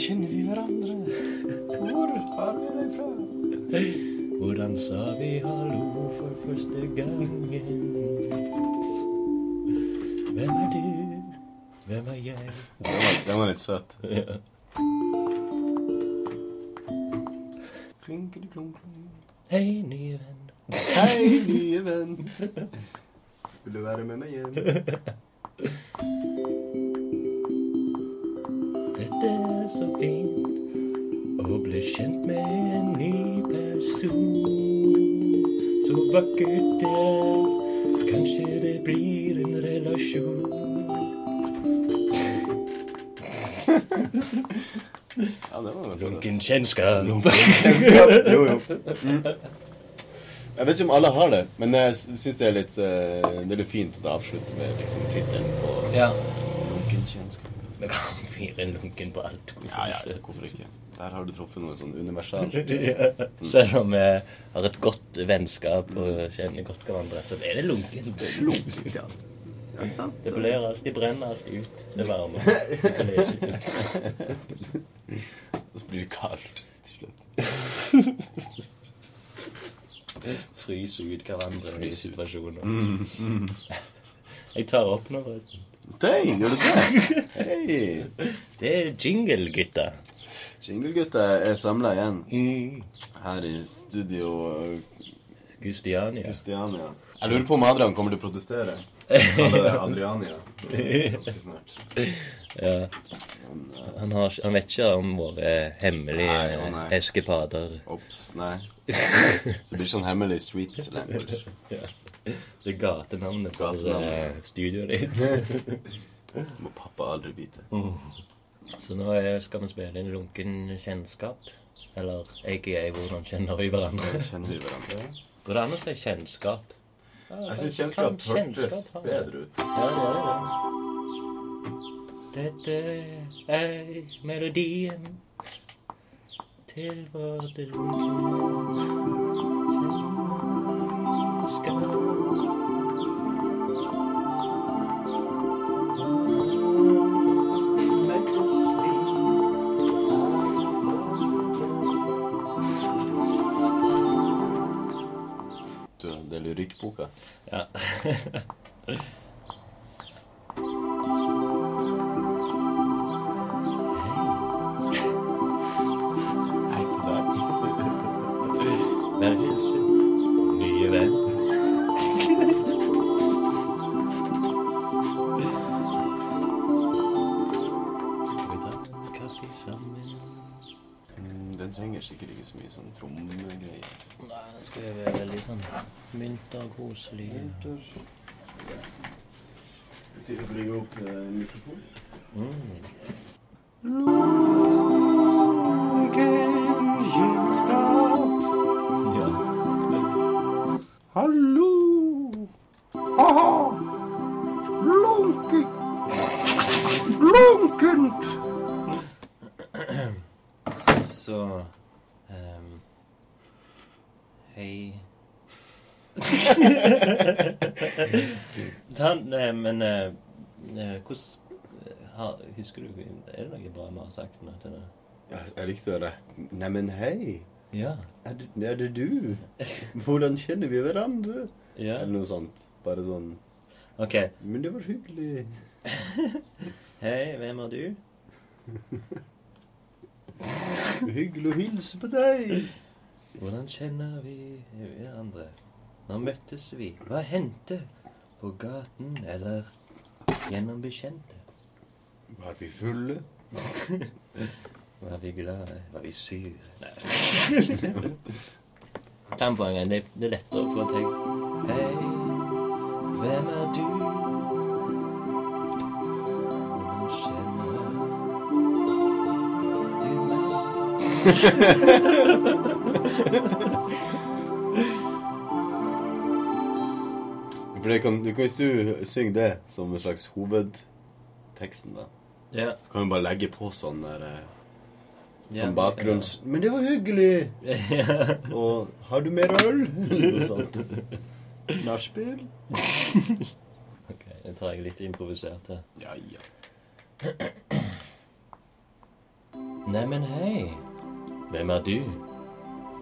kjenner vi hverandre? Hvor har vi deg fra? Hvordan sa vi hallo for første gangen? Hvem er du? Hvem er jeg? Den var, den var litt søt. Ja. Hei, nye venn. Hei, nye venn. Vil du være med meg hjem? Vakkert det er. Kanskje det blir en relasjon. Ja, det var søt. Lunken kjennskap. Jo, jo. Mm. Jeg vet ikke om alle har det, men jeg syns det er litt eh, Det er litt fint å avslutte med liksom tittelen på Ja. Lunken kjennskap. Vi kan fyre en lunken på alt. Ja, ja, hvorfor ikke? Der har du truffet noe sånn universalt. Ja. Selv om vi har et godt vennskap og kjenner godt hverandre, så er det lunkent. lunkent ja. Det blir alltid brenner alltid ut. Det varme. Det blir ut. Og så blir det kaldt til slutt. Fryse ut hverandre i Fryse ut. situasjoner. Mm, Jeg tar opp nå, forresten. Dang, gjør du det? Hey. Det er jingle, gutta. Jinglegutta er samla igjen Mm. her i studio Gustiania. Gustiania. Kristiania. Jeg lurer på om Adrian kommer til å protestere. Kaller det Adriania ganske snart. Ja. Eh, Han, har, han vet ikke om våre hemmelige Nei, å nei. eskepader. Ops, nei. Så det blir sånn hemmelig street language. Ja. Det er gatenavnet for Gatenavnet. eh, studioet ditt. Må pappa aldri vite. Så nå er, skal vi spille inn lunken kjennskap. Eller aka hvordan kjenner vi hverandre? Kjenner vi hverandre? Går det an å si kjennskap? Ja, Jeg syns kjennskap hørtes bedre ut. Ja, det gjør det. Dette er melodien til vårt Du, det er lyrikkboka. Ja. Hei på deg. Vær hilsen, nye venn. Skal vi ta en kaffe sammen? Mm, Den trenger sikkert ikke så mye sånn trommegreier. Nei, den skal jo være veldig sånn mynter, koselig. Til å bringe opp eh, mikrofon? Mm. Ja. Hallo! Så um, Hei. Ta, eh, men eh, eh, hvordan har, Husker du Er det noe bra vi har sagt nå til det? Ja, jeg likte det. Neimen, hei. Ja. Er det, er det du? Hvordan kjenner vi hverandre? ja. Eller noe sånt. Bare sånn OK. Men det var hyggelig. Hei, hvem er du? Hyggelig å hilse på deg. Hvordan kjenner vi hverandre? Når møttes vi? Hva hendte? På gaten eller gjennom bekjente? Var vi fulle? Var vi glade? Var vi syre? Nei. Ta den på en. Det, det er lettere å få tenkt. Hei, hvem er du? For kan, du kan Hvis du synger det som en slags hovedteksten, da, Ja. så kan du bare legge på sånn der Ja, Som bakgrunns... Men det var hyggelig! Og har du mer øl? Noe sånt. Nachspiel? Ok, det tar jeg litt improvisert her. Ja, ja. Neimen, hei. Hvem er du?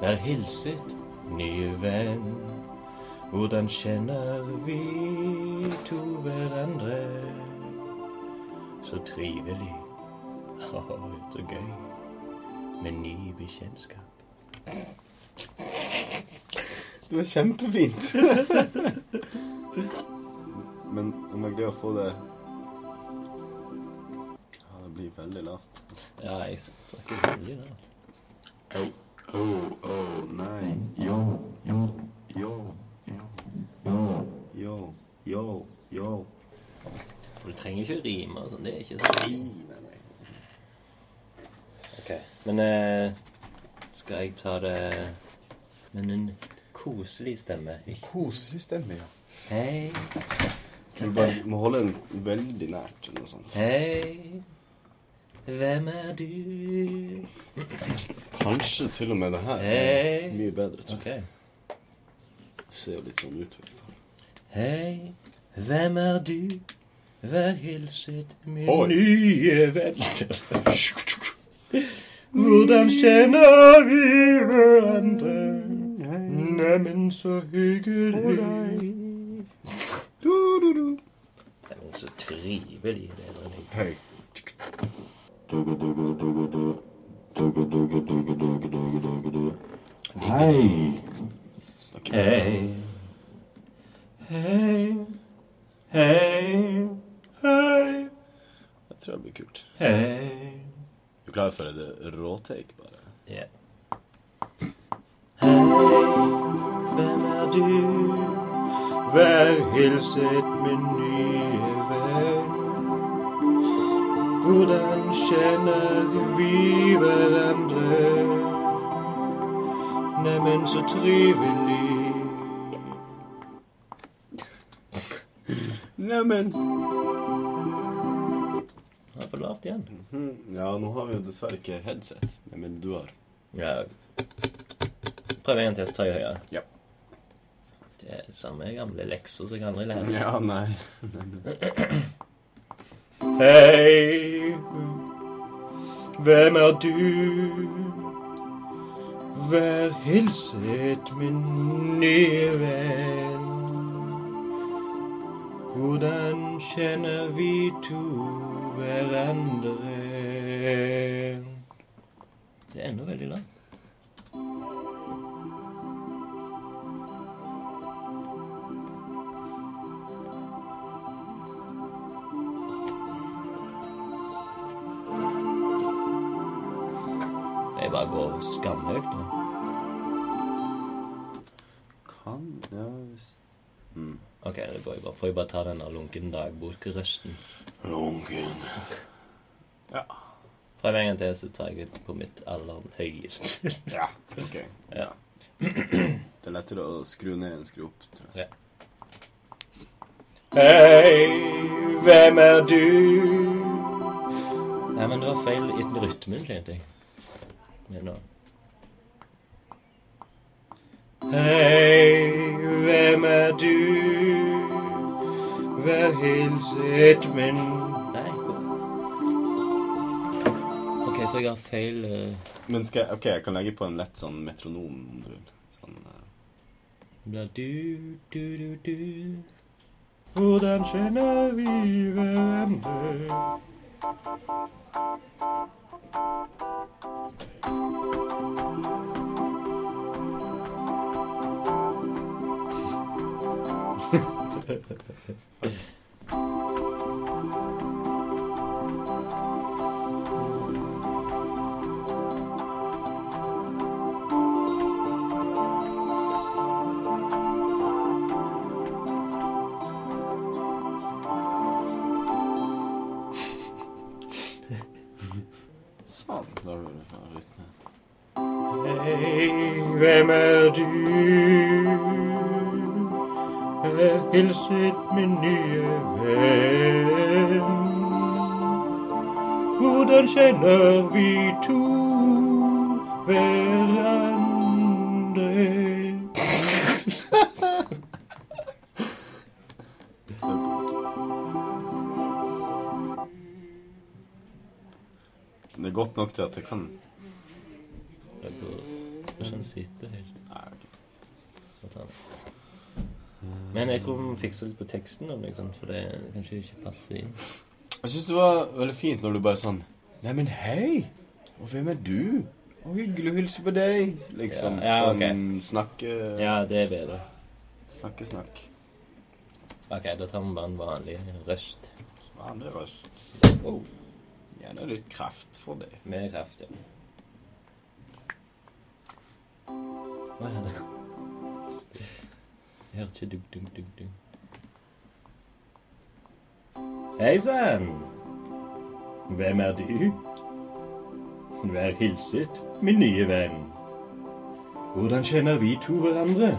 Vær hilset, nye venn. Hvordan kjenner vi to hverandre? Så trivelig. Å, så gøy. Med ny bekjentskap. Det var kjempefint. Men om jeg greier å få det Ja, det blir veldig lavt. Ja, jeg snakker veldig da. Oh, oh, oh, nei. Yo, yo, yo, yo, yo, yo, yo, yo. For du trenger ikke rime og sånn. Det er ikke sånn. Nei, nei, nei. Ok. Men eh, skal jeg ta det med en koselig stemme? Ikke? Koselig stemme, ja. Hei, Du bare må holde den veldig nært eller noe sånt. hei. Hvem er du? Kanskje til og med det her er mye bedre, tror jeg. Ok. Ser jo litt sånn ut. i hvert fall. Hei, hvem er du? Vær hilset, min Oi. nye venn. Hvordan kjenner vi hverandre? Neimen, så hyggelig. Neimen, så trivelig det er. Hei. Hei. Hei, hei, hei, hei, Jeg tror det blir kult. hei. Du klarer klar for et råtake, bare? Ja. Hei, hvem er du? Vær hilset, min nye. Hvordan kjenner vi hverandre? Neimen, så trivelig. Neimen Det er for lavt igjen. Ja, nå har vi jo dessverre ikke headset. Neimen, du har. Ja. Prøv en til, så tar jeg høyere. Ja. Det er samme gamle lekser som jeg aldri lærer. Ja, nei. Hei, hvem er du? Vær hilset, min nye venn. Hvordan kjenner vi to hverandre? Det er enda veldig langt. Skamhøyt nå. Kan Ja visst. Mm. Ok, det går jo bare. Får jeg bare ta den der lunken dagbokrøsten? Lunken. Ja. Prøv en gang til, så tar jeg det på mitt aller høyeste. Ja, ok. Ja. Det er lettere å skru ned enn skru opp, tror jeg. Hei, hvem er du? Nei, men det var feil i rytmen, kjente jeg. Men nå. Hei, hvem er du? Vær hilset, min Nei, gå. OK, så jeg har feil uh... Men skal jeg, ok, jeg kan legge på en lett sånn metronom, om du vil. Sånn, uh... Blir du, du, du, du Hvordan kjenner vi hverandre? Sånn. は い Hvordan kjenner vi to hverandre? Det Det er godt nok til at jeg kan Jeg tror ikke han sitter helt Nei, ok. Men jeg tror vi fikser litt på teksten, om liksom, for det kanskje ikke passer inn. Jeg syns det var veldig fint når du bare sånn Neimen, hei! Og hvem er du? Å, hyggelig å hilse på deg. Liksom. Ja, ja, ok. Sånn snakke Ja, det er bedre. Snakke, snakk. Ok, da tar vi bare en vanlig røst. Vanlig røst. Wow. Gjerne litt kraft for det. Med kraft, ja. Hva er det? Jeg hørte dunk, dunk, dunk, dunk. Hei sann! Hvem er du? Vær hilset, min nye venn. Hvordan kjenner vi to hverandre?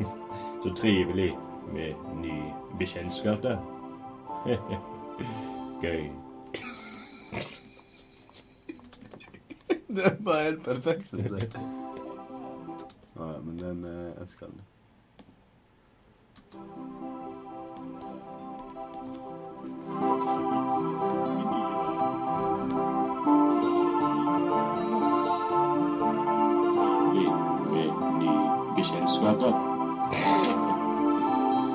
Så trivelig med ny bekjentskap, da. Gøy. Det er bare helt perfekt, syns jeg. Ja, men den eh, Jeg skal den. Bekjentskap, da.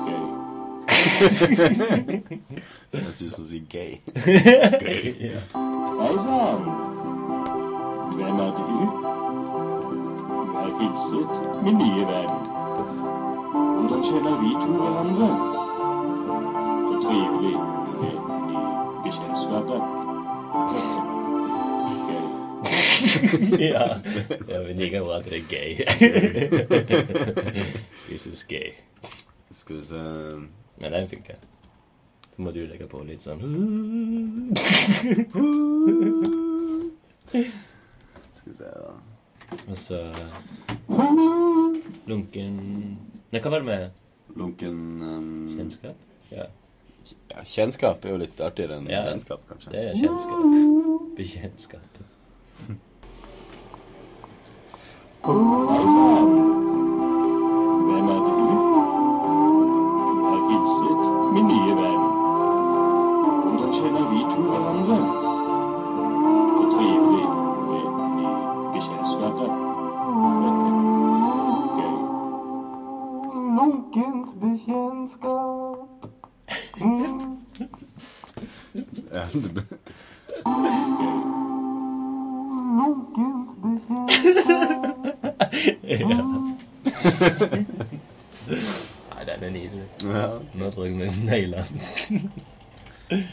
Gøy. Jeg syns hun sier gay. Hei sann. Hvem er du? Vær hilset, min nye venn. Hvordan kjenner vi to hverandre? Så trivelig med ny bekjentskap, da. Gøy. ja. ja, Men liker bra at det er gay. Jesus gay. Skal vi se Men den funker. Så må du legge på litt sånn Skal vi se, da. Og så Lunken Nei, hva var det med Lunken um, kjennskap? Ja, Ja, kjennskap er jo litt artigere enn Ja. vennskap, kanskje. det er kjennskap. Bekjentskap. Hei Nei, den er nydelig. ja. Nå tror jeg vi nailer den.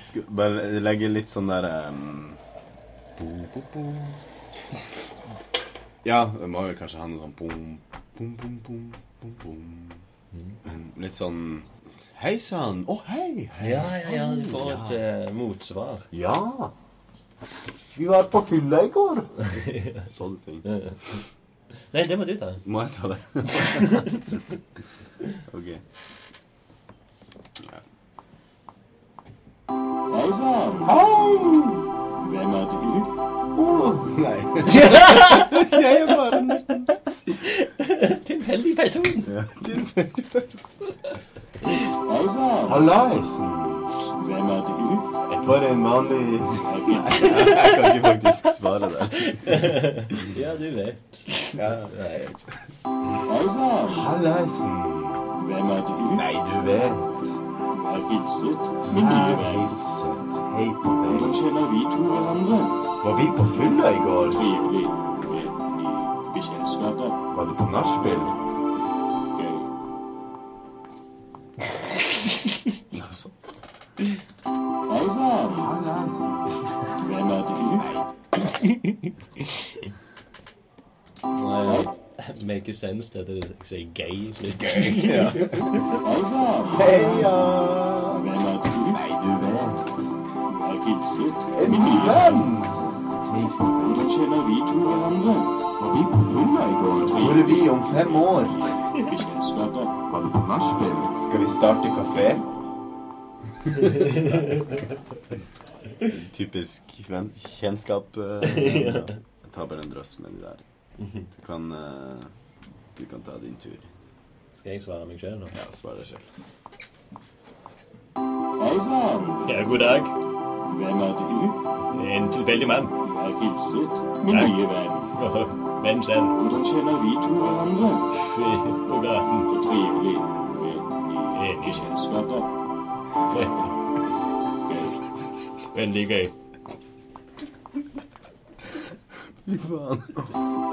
Skal bare legge litt sånn der um. Ja, det må jo kanskje ha noe sånn bom, bom, bom, bom, bom, bom. Litt sånn Hei sann! Å, hei! hei. Ja, ja, ja, du får et eh, motsvar. Ja! Vi var på fylla i går. Sånne ting. Nei, det må du ta. Må jeg ta det? ok. Ja. Hei sann! Hvem er du? Nei. jeg er bare en Tilfeldig person. ja, tilfeldig. Hei sann! Hallaisen! Hvem er du? Jeg er bare en vanlig Jeg kan ikke faktisk svare det. Ja, du vet. Ja. Nei, jeg vet ikke. Hei sann! Hallaisen! Hvem er du? Nei, du vet. Vær hilset, min nye venn. Hilset. Hei på deg. Hvordan kjenner vi to hverandre? Var vi på fylla i går? Trivelig med ny bekjentskap, da. Var du på nachspiel? Hei sann! Hvem er du? Make a sense det at jeg sier gay. Ja. Hei sann! Heia! Hvem er du? Nei, du vet. Vær hilset, En ny venn! Hvordan kjenner vi to hverandre? Var vi på fylla i går? Hvor er vi om fem år? Bekjentskap, da. Var du på nachspiel? Skal vi starte kafé? Typisk kjennskap. Uh, Jeg tar bare en drøss med de der. Du kan, uh, du kan ta din tur. Skal jeg svare meg sjøl, nå? Ja, svar deg selv. Hei sann! Ja, god dag. Hvem er du? En tilfeldig mann. Vær hilset, min Takk. nye venn. Hvem selv? Hvordan kjenner vi to hverandre? På gaten. Så trivelig med nye bekjentskaper. Gøy. Veldig gøy.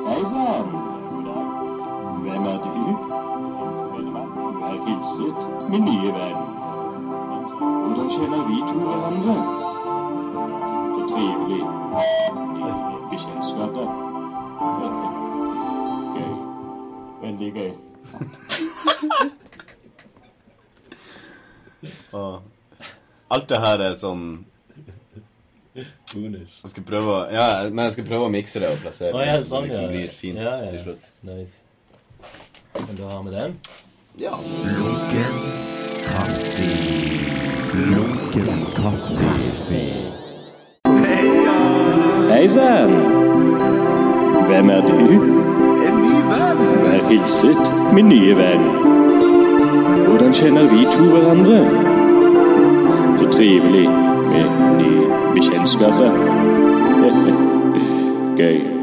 Hei sann. Hvem er du? Vær hilset, min nye venn. Hvordan kjenner vi to hverandre? Så trivelig. Nye bekjentskaper. Gøy. Veldig gøy. Og alt det her er sånn Bonus. Jeg skal prøve å, ja, men jeg skal prøve å mikse det og plassere ja, det, så sånn, det liksom ja. blir fint Ja, ja. til slutt. Nice. Men da har vi den. Ja. Lunken kaffe. Lunken kaffe. Hei sann. Hvem er du? En ny venn. Vær hilset, min nye venn. Hvordan kjenner vi to hverandre? Så trivelig med nye bekjentskaper. Gøy.